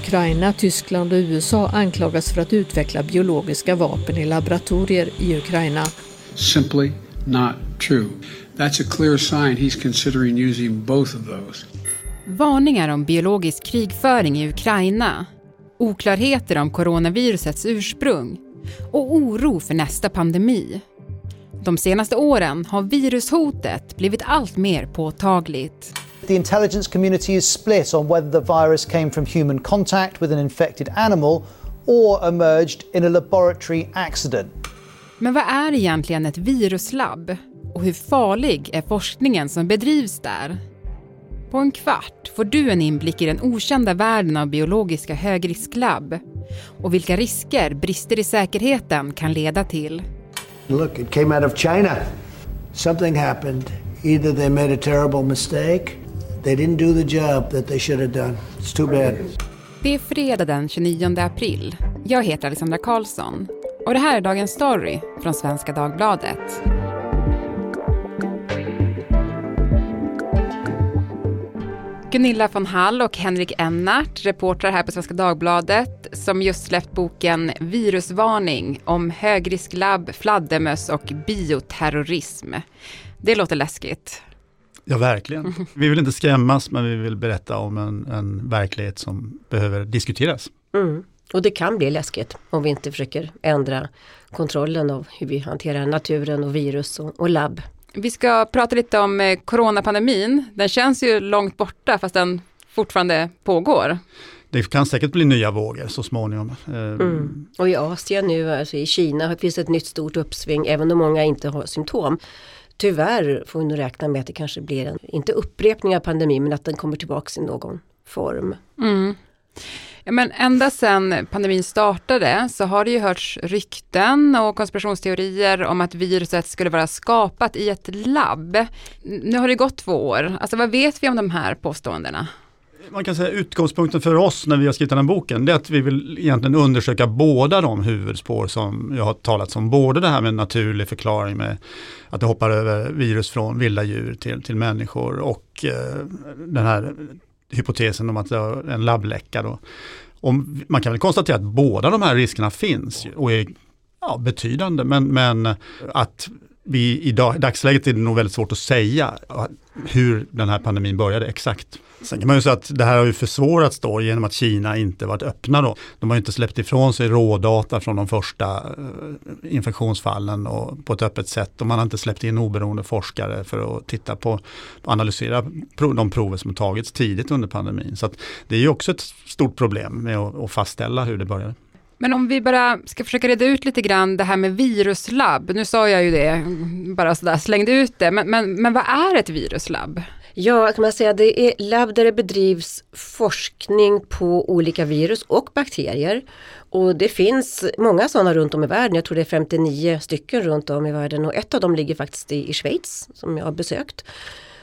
Ukraina, Tyskland och USA anklagas för att utveckla biologiska vapen i laboratorier i Ukraina. Simply not true. That's a clear sign he's considering using both of those. Varningar om biologisk krigföring i Ukraina, oklarheter om coronavirusets ursprung och oro för nästa pandemi. De senaste åren har virushotet blivit allt mer påtagligt. The intelligence community is split on whether the virus came from human contact with an infected animal or emerged in a laboratory accident. Men vad är egentligen ett viruslabb? Och hur farlig är forskningen som bedrivs där? På en kvart får du en inblick i den okända världen av biologiska högrisklabb och vilka risker brister i säkerheten kan leda till. Look, it came out of China. Something happened. Either they made a terrible mistake, they didn't do the job that they should have done. It's too bad. Det är fredag den 29 april. Jag heter Alexandra Karlsson och det här är dagens story från Svenska Dagbladet. Gunilla von Hall och Henrik Ennart, reportrar här på Svenska Dagbladet, som just släppt boken Virusvarning om högrisklabb, fladdermöss och bioterrorism. Det låter läskigt. Ja, verkligen. Vi vill inte skrämmas, men vi vill berätta om en, en verklighet som behöver diskuteras. Mm. Och det kan bli läskigt om vi inte försöker ändra kontrollen av hur vi hanterar naturen och virus och, och labb. Vi ska prata lite om eh, coronapandemin. Den känns ju långt borta fast den fortfarande pågår. Det kan säkert bli nya vågor så småningom. Eh, Mm. Och i Asien nu, alltså i Kina, finns ett nytt stort uppsving även om många inte har symptom. Tyvärr får vi nog räkna med att det kanske blir en, inte upprepning av pandemin, men att den kommer tillbaka i någon form. Mm. Ja, men ända sedan pandemin startade så har det ju hörts rykten och konspirationsteorier om att viruset skulle vara skapat i ett labb. Nu har det gått två år. Alltså vad vet vi om de här påståendena? Man kan säga utgångspunkten för oss när vi har skrivit den här boken, det är att vi vill egentligen undersöka båda de huvudspår som jag har talat om. Både det här med naturlig förklaring med att det hoppar över virus från vilda djur till, till människor och eh, den här hypotesen om att det är en labbläcka. Då. Och man kan väl konstatera att båda de här riskerna finns och är ja, betydande, men, men att vi i dag, dagsläget är det nog väldigt svårt att säga hur den här pandemin började exakt. Sen kan man ju säga att det här har ju försvårats då genom att Kina inte varit öppna då. De har ju inte släppt ifrån sig rådata från de första eh, infektionsfallen och på ett öppet sätt. Och man har inte släppt in oberoende forskare för att titta på, analysera de prover som tagits tidigt under pandemin. Så det är ju också ett stort problem med att fastställa hur det började. Men om vi bara ska försöka reda ut lite grann det här med viruslabb. Nu sa jag ju det, bara sådär slängde ut det. Men, men, men vad är ett viruslabb? Ja, kan man säga det är labb där det bedrivs forskning på olika virus och bakterier. Och det finns många sådana runt om i världen. Jag tror det är 59 stycken runt om i världen och ett av dem ligger faktiskt i, i Schweiz som jag har besökt.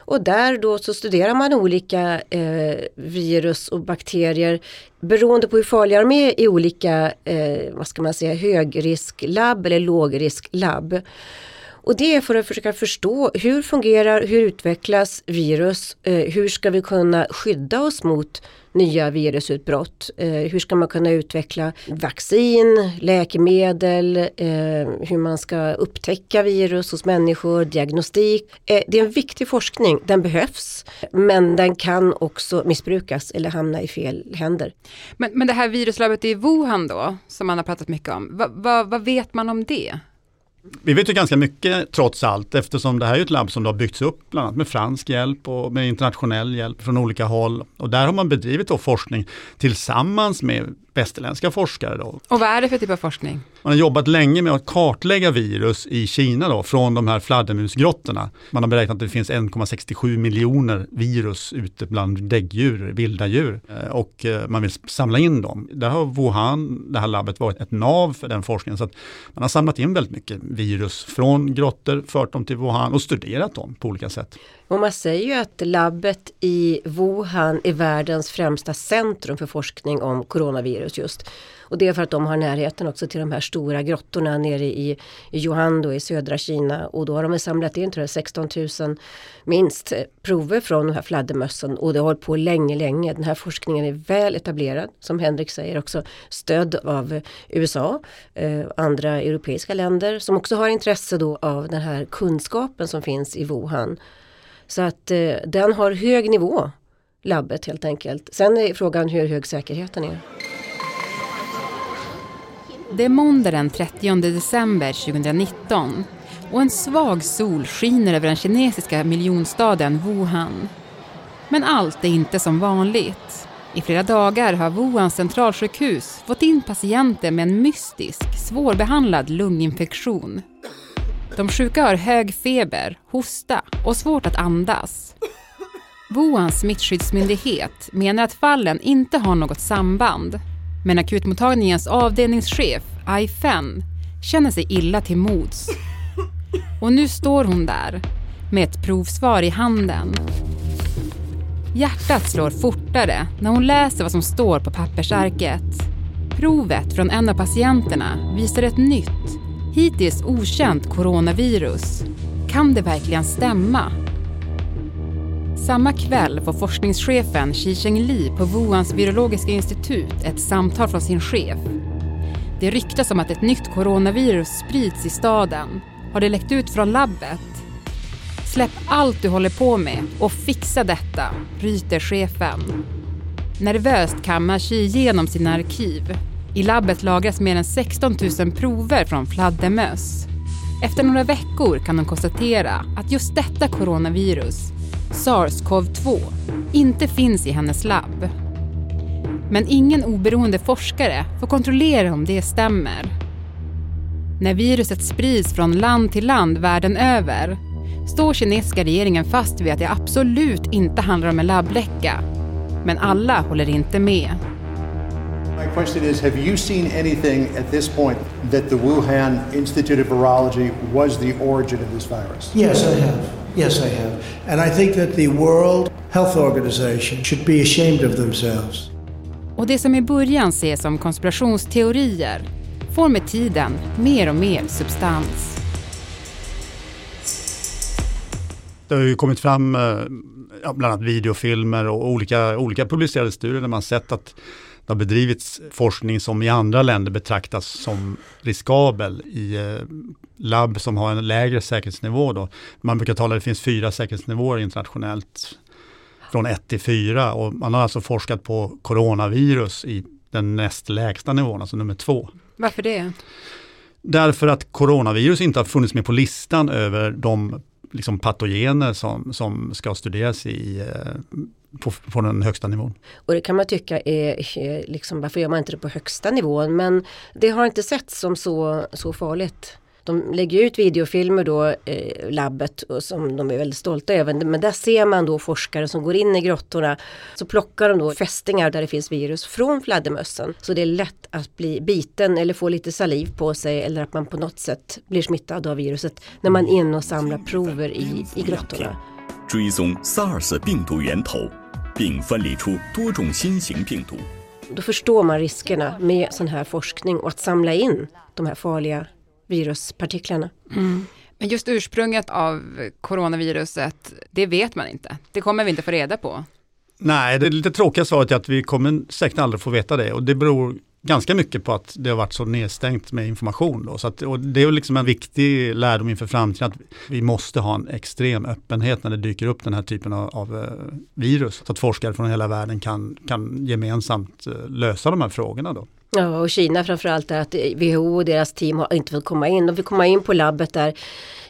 Och där då så studerar man olika eh, virus och bakterier beroende på hur farliga de är i olika, eh, vad ska man säga, högrisklabb eller lågrisklabb. Och det är för att försöka förstå hur fungerar, hur utvecklas virus, eh, hur ska vi kunna skydda oss mot nya virusutbrott? Eh, hur ska man kunna utveckla vaccin, läkemedel, eh, hur man ska upptäcka virus hos människor, diagnostik. Eh, det är en viktig forskning, den behövs, men den kan också missbrukas eller hamna i fel händer. Men, men det här viruslabbet i Wuhan då, som man har pratat mycket om, va, va, vad vet man om det? Vi vet ju ganska mycket trots allt eftersom det här är ett labb som har byggts upp bland annat med fransk hjälp och med internationell hjälp från olika håll. Och där har man bedrivit då forskning tillsammans med västerländska forskare. Då. Och vad är det för typ av forskning? Man har jobbat länge med att kartlägga virus i Kina då, från de här fladdermusgrottorna. Man har beräknat att det finns 1,67 miljoner virus ute bland däggdjur, vilda djur. Eh, och eh, man vill samla in dem. Där har Wuhan, det här labbet, varit ett nav för den forskningen. Så att man har samlat in väldigt mycket virus från grottor, fört dem till Wuhan och studerat dem på olika sätt. Och man säger ju att labbet i Wuhan är världens främsta centrum för forskning om coronavirus just. Och det är för att de har närheten också till de här stora grottorna nere i, i Johan i södra Kina. Och då har de samlat in tror jag, 16 000 minst eh, prover från de här fladdermössen. Och det har hållit på länge, länge. Den här forskningen är väl etablerad, som Henrik säger, också stöd av USA, eh, andra europeiska länder som också har intresse då av den här kunskapen som finns i Wuhan. Så att eh, den har hög nivå, labbet helt enkelt. Sen är frågan hur hög säkerheten är. Det är måndag den 30 december 2019 och en svag sol skiner över den kinesiska miljonstaden Wuhan. Men allt är inte som vanligt. I flera dagar har Wuhans centralsjukhus fått in patienter med en mystisk, svårbehandlad lunginfektion. De sjuka har hög feber, hosta och svårt att andas. Wuhans smittskyddsmyndighet menar att fallen inte har något samband men akutmottagningens avdelningschef, Ai Fen, känner sig illa till mods. Och nu står hon där med ett provsvar i handen. Hjärtat slår fortare när hon läser vad som står på pappersarket. Provet från en av patienterna visar ett nytt, hittills okänt coronavirus. Kan det verkligen stämma? Samma kväll får forskningschefen Xi Cheng-Li på Wuhans virologiska institut ett samtal från sin chef. Det ryktas om att ett nytt coronavirus sprids i staden. Har det läckt ut från labbet? Släpp allt du håller på med och fixa detta, ryter chefen. Nervöst kammar Xi igenom sina arkiv. I labbet lagras mer än 16 000 prover från fladdermöss. Efter några veckor kan de konstatera att just detta coronavirus SARS-CoV-2 inte finns i hennes labb. Men ingen oberoende forskare får kontrollera om det stämmer. När viruset sprids från land till land världen över står kinesiska regeringen fast vid att det absolut inte handlar om en labbläcka. Men alla håller inte med. My question is Have you seen anything at this point that the Wuhan Institute of Virology was the origin of this virus? Yes, I have. Yes, I have. And I think that the World Health Organization should be ashamed of themselves. Och det som i början ses som konspirationsteorier får med tiden mer och mer substans. Det har ju kommit fram eh, ja, bland annat videofilmer och olika, olika publicerade studier där man sett att det har bedrivits forskning som i andra länder betraktas som riskabel i eh, labb som har en lägre säkerhetsnivå. Då. Man brukar tala, det finns fyra säkerhetsnivåer internationellt, från ett till fyra och man har alltså forskat på coronavirus i den näst lägsta nivån, alltså nummer två. Varför det? Därför att coronavirus inte har funnits med på listan över de liksom patogener som, som ska studeras i, eh, på, på den högsta nivån. Och det kan man tycka är, är liksom, varför gör man inte det på högsta nivån? Men det har inte sett som så, så farligt. De lägger ut videofilmer då, eh, labbet, och som de är väldigt stolta över. Men där ser man då forskare som går in i grottorna. Så plockar de då fästingar där det finns virus från fladdermössen. Så det är lätt att bli biten eller få lite saliv på sig eller att man på något sätt blir smittad av viruset när man är inne och samlar prover i, i grottorna. 追踪 SARS 病毒源头，并分离出多种新型病毒。 Då förstår man riskerna med sån här forskning och att samla in de här farliga viruspartiklarna. Men just ursprunget av coronaviruset, det vet man inte. Det kommer vi inte få reda på. Nej, det är lite tråkiga svaret är att vi kommer säkert aldrig få veta det och det beror ganska mycket på att det har varit så nedstängt med information. Då. Så att, och det är liksom en viktig lärdom inför framtiden att vi måste ha en extrem öppenhet när det dyker upp den här typen av, av eh, virus. Så att forskare från hela världen kan, kan gemensamt eh, lösa de här frågorna. Då. Ja, och Kina framförallt är att WHO och deras team har inte fått komma in. De fick komma in på labbet där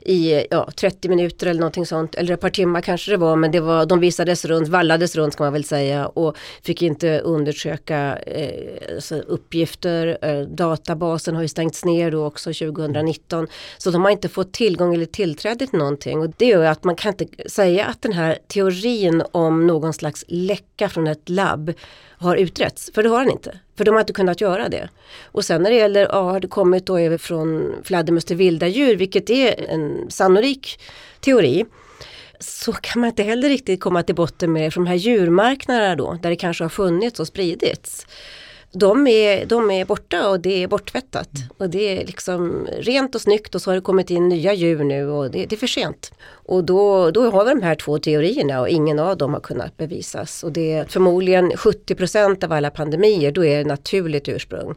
i ja, 30 minuter eller någonting sånt. Eller ett par timmar kanske det var. Men det var, de visades runt, vallades runt ska man väl säga. Och fick inte undersöka eh, alltså uppgifter. Eh, databasen har ju stängts ner då också 2019. Så de har inte fått tillgång eller tillträde till någonting. Och det gör att man kan inte säga att den här teorin om någon slags läcka från ett labb har utretts. För det har den inte. För de har inte kunnat göra det. Och sen när det gäller, ja, har det kommit då över från fladdermöss till vilda djur, vilket är en sannolik teori. Så kan man inte heller riktigt komma till botten med det från de här djurmarknaderna då, där det kanske har funnits och spridits de är, de är borta och det är borttvättat. Och det är liksom rent och snyggt och så har det kommit in nya djur nu och det, det är för sent. Och då, då har vi de här två teorierna och ingen av dem har kunnat bevisas. Och det är förmodligen 70% av alla pandemier, då är det naturligt ursprung.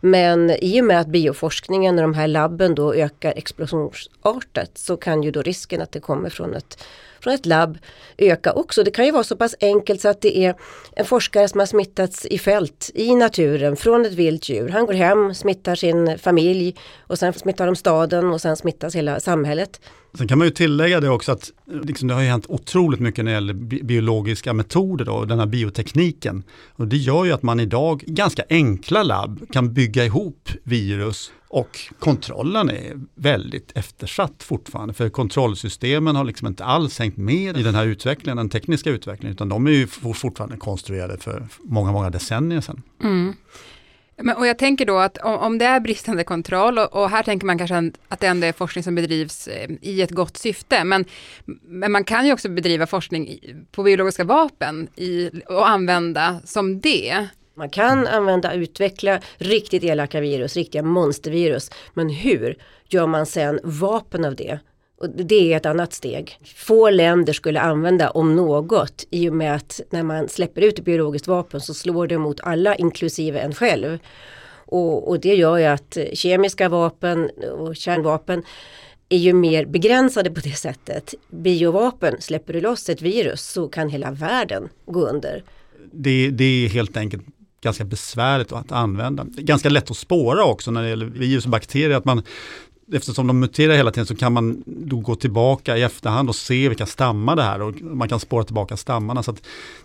Men i och med att bioforskningen och de här labben då ökar explosionsartat så kan ju då risken att det kommer från ett från ett labb öka också. Det kan ju vara så pass enkelt så att det är en forskare som har smittats i fält i naturen från ett vilt djur. Han går hem, smittar sin familj och sen smittar de staden och sen smittas hela samhället. Sen kan man ju tillägga det också att liksom, det har ju hänt otroligt mycket när det gäller biologiska metoder och den här biotekniken. Och det gör ju att man idag ganska enkla labb kan bygga ihop virus och kontrollen är väldigt eftersatt fortfarande, för kontrollsystemen har liksom inte alls hängt med i den här utvecklingen, den tekniska utvecklingen, utan de är ju fortfarande konstruerade för många, många decennier sedan. Mm. Men, och jag tänker då att om, om det är bristande kontroll och, och, här tänker man kanske att det ändå är forskning som bedrivs eh, i ett gott syfte, men, men man kan ju också bedriva forskning på biologiska vapen i, och använda som det. Man kan använda och utveckla riktigt elaka virus, riktiga monstervirus. Men hur gör man sen vapen av det? Och det är ett annat steg. Få länder skulle använda om något i och med att när man släpper ut ett biologiskt vapen så slår det mot alla inklusive en själv. Och, och det gör ju att kemiska vapen och kärnvapen är ju mer begränsade på det sättet. Biovapen, släpper du loss ett virus så kan hela världen gå under. Det, det är helt enkelt ganska besvärligt att använda. Ganska lätt att spåra också när det gäller virus och bakterier. Att man, eftersom de muterar hela tiden så kan man då gå tillbaka i efterhand och se vilka stammar det här och man kan spåra tillbaka stammarna. Så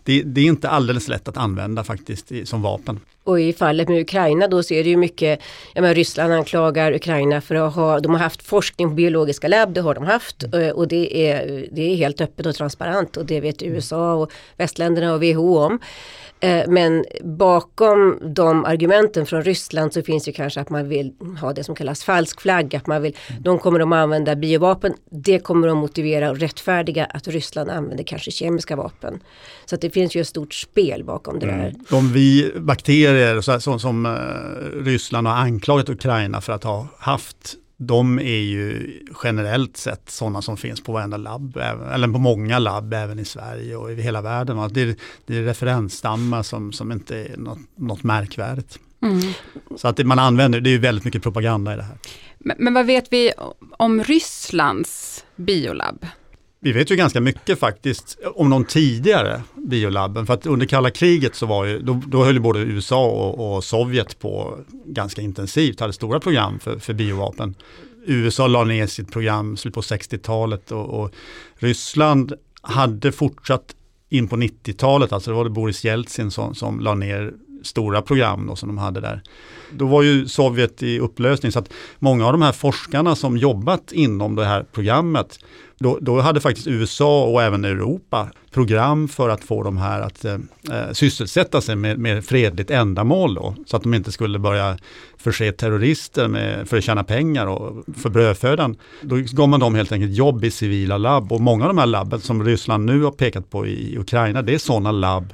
det, det, är inte alldeles lätt att använda faktiskt i, som vapen. Och i fallet med Ukraina då så är det ju mycket, ja men Ryssland anklagar Ukraina för att ha, de har haft forskning på biologiska labb, det har de haft mm. och det är, det är helt öppet och transparent och det vet USA och västländerna och WHO om. Eh, men bakom de argumenten från Ryssland så finns ju kanske att man vill ha det som kallas falsk flagg. Att man vill, mm. De kommer att använda biovapen. Det kommer att motivera och rättfärdiga att Ryssland använder kanske kemiska vapen. Så att det finns ju ett stort spel bakom det mm. där. De vi bakterier så, som, som uh, Ryssland har anklagat Ukraina för att ha haft de är ju generellt sett sådana som finns på varenda labb, eller på många labb även i Sverige och i hela världen. Det är, det är referensstammar som, som inte är något, något märkvärdigt. Mm. Så att det man använder, det är ju väldigt mycket propaganda i det här. Men, men vad vet vi om Rysslands biolabb? Vi vet ju ganska mycket faktiskt om de tidigare biolabben. För att under kalla kriget så var ju, då, då höll både USA och, och, Sovjet på ganska intensivt, hade stora program för, för biovapen. USA la ner sitt program slut på 60-talet och, och, Ryssland hade fortsatt in på 90-talet, alltså det var det Boris Jeltsin som, som la ner stora program då, som de hade där. Då var ju Sovjet i upplösning så att många av de här forskarna som jobbat inom det här programmet då, då, hade faktiskt USA och även Europa program för att få de här att eh, eh sysselsätta sig med, med fredligt ändamål då, så att de inte skulle börja förse terrorister med, för att tjäna pengar och för brödfödan. Då gav man dem helt enkelt jobb i civila labb och många av de här labben som Ryssland nu har pekat på i Ukraina, det är sådana labb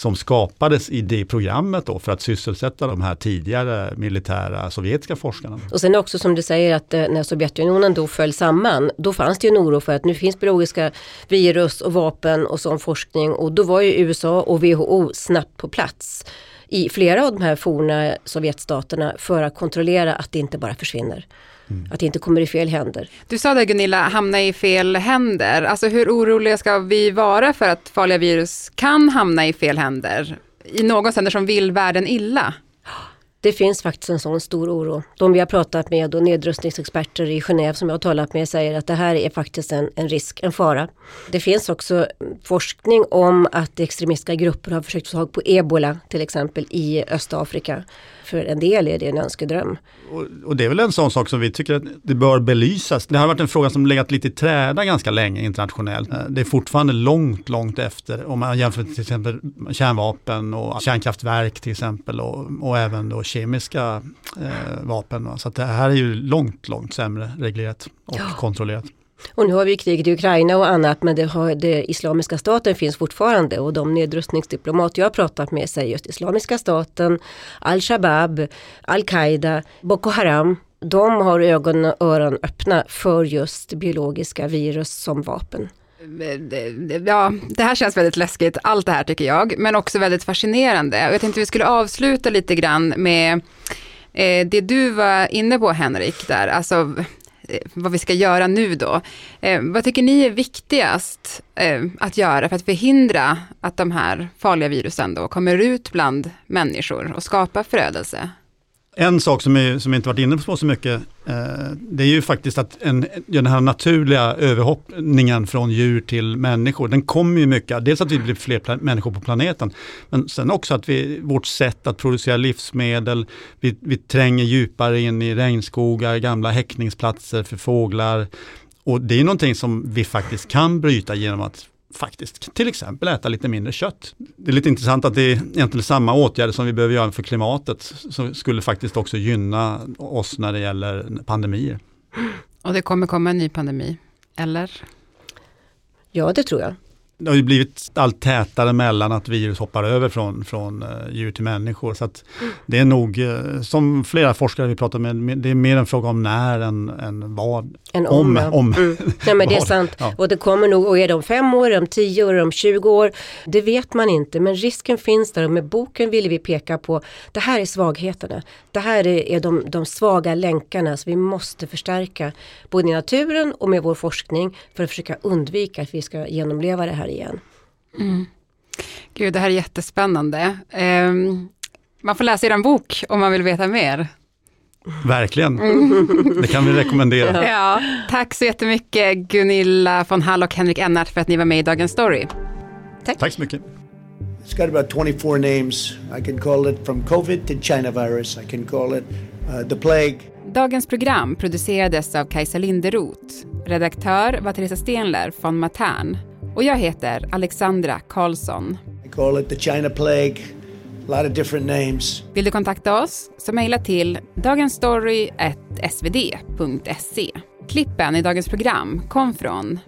som skapades i det programmet då för att sysselsätta de här tidigare militära sovjetiska forskarna. Och sen också som du säger att eh, när Sovjetunionen då föll samman, då fanns det ju en oro för att nu finns biologiska virus och vapen och sån forskning och då var ju USA och WHO snabbt på plats i flera av de här forna Sovjetstaterna för att kontrollera att det inte bara försvinner. Mm. Att det inte kommer i fel händer. Du sa det Gunilla, hamna i fel händer. Alltså hur oroliga ska vi vara för att farliga virus kan hamna i fel händer? I någon sänder som vill världen illa? Det finns faktiskt en sån stor oro. De vi har pratat med och nedrustningsexperter i Genève som jag har talat med säger att det här är faktiskt en, en risk, en fara. Det finns också forskning om att extremistiska grupper har försökt få tag på ebola till exempel i Östafrika. För en del är det en önskedröm. Och, och, det är väl en sån sak som vi tycker att det bör belysas. Det har varit en fråga som legat lite i träda ganska länge internationellt. Eh, det är fortfarande långt, långt efter om man jämför till exempel kärnvapen och kärnkraftverk till exempel och, och även då kemiska eh, vapen. Så det här är ju långt, långt sämre reglerat och ja. kontrollerat. Och nu har vi kriget i Ukraina och annat men det, har, det Islamiska staten finns fortfarande och de nedrustningsdiplomater jag har pratat med säger just Islamiska staten, Al-Shabaab, Al-Qaida, Boko Haram. De har ögon och öron öppna för just biologiska virus som vapen. Ja, det här känns väldigt läskigt, allt det här tycker jag, men också väldigt fascinerande. Jag tänkte vi skulle avsluta lite grann med eh, det du var inne på Henrik, där, alltså Eh, vad vi ska göra nu då. Eh, vad tycker ni är viktigast eh, att göra för att förhindra att de här farliga virusen då kommer ut bland människor och skapar förödelse? En sak som, är, som inte varit inne på så mycket, eh, det är ju faktiskt att en, den här naturliga överhoppningen från djur till människor, den kommer ju mycket, dels att vi blir fler människor på planeten, men sen också att vi, vårt sätt att producera livsmedel, vi, vi tränger djupare in i regnskogar, gamla häckningsplatser för fåglar. Och det är någonting som vi faktiskt kan bryta genom att faktiskt till exempel äta lite mindre kött. Det är lite intressant att det är egentligen samma åtgärder som vi behöver göra för klimatet som skulle faktiskt också gynna oss när det gäller pandemier. Och det kommer komma en ny pandemi, eller? Ja, det tror jag det har ju blivit allt tätare mellan att virus hoppar över från, från uh, djur till människor. Så det är nog, uh, som flera forskare vi pratar med, det är mer en fråga om när än, än vad. En om. om, om mm. Nej men det är sant. Ja. Och det kommer nog, och är det om fem år, om tio år, om 20 år? Det vet man inte, men risken finns där och med boken ville vi peka på, det här är svagheterna. Det här är, är de, de svaga länkarna som vi måste förstärka, både i naturen och med vår forskning, för att försöka undvika att vi ska genomleva det här igen. Mm. Gud, det här är jättespännande. Um, man får läsa er bok om man vill veta mer. Verkligen, det kan vi rekommendera. Ja, tack så jättemycket Gunilla von Hall och Henrik Ennart för att ni var med i Dagens Story. Tack. Tack så mycket. It's got about 24 names. I can call it from covid to China virus. I can call it uh, the plague. Dagens program producerades av Kajsa Linderoth. Redaktör var Teresa Stenler från Matern. Och jag heter Alexandra Karlsson. I call it the China plague. A lot of different names. Vill du kontakta oss så mejla till dagensstory.svd.se. Klippen i dagens program kom från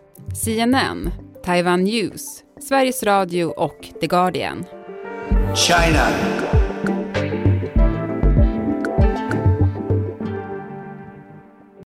CNN, Taiwan News, Sveriges Radio och The Guardian. China.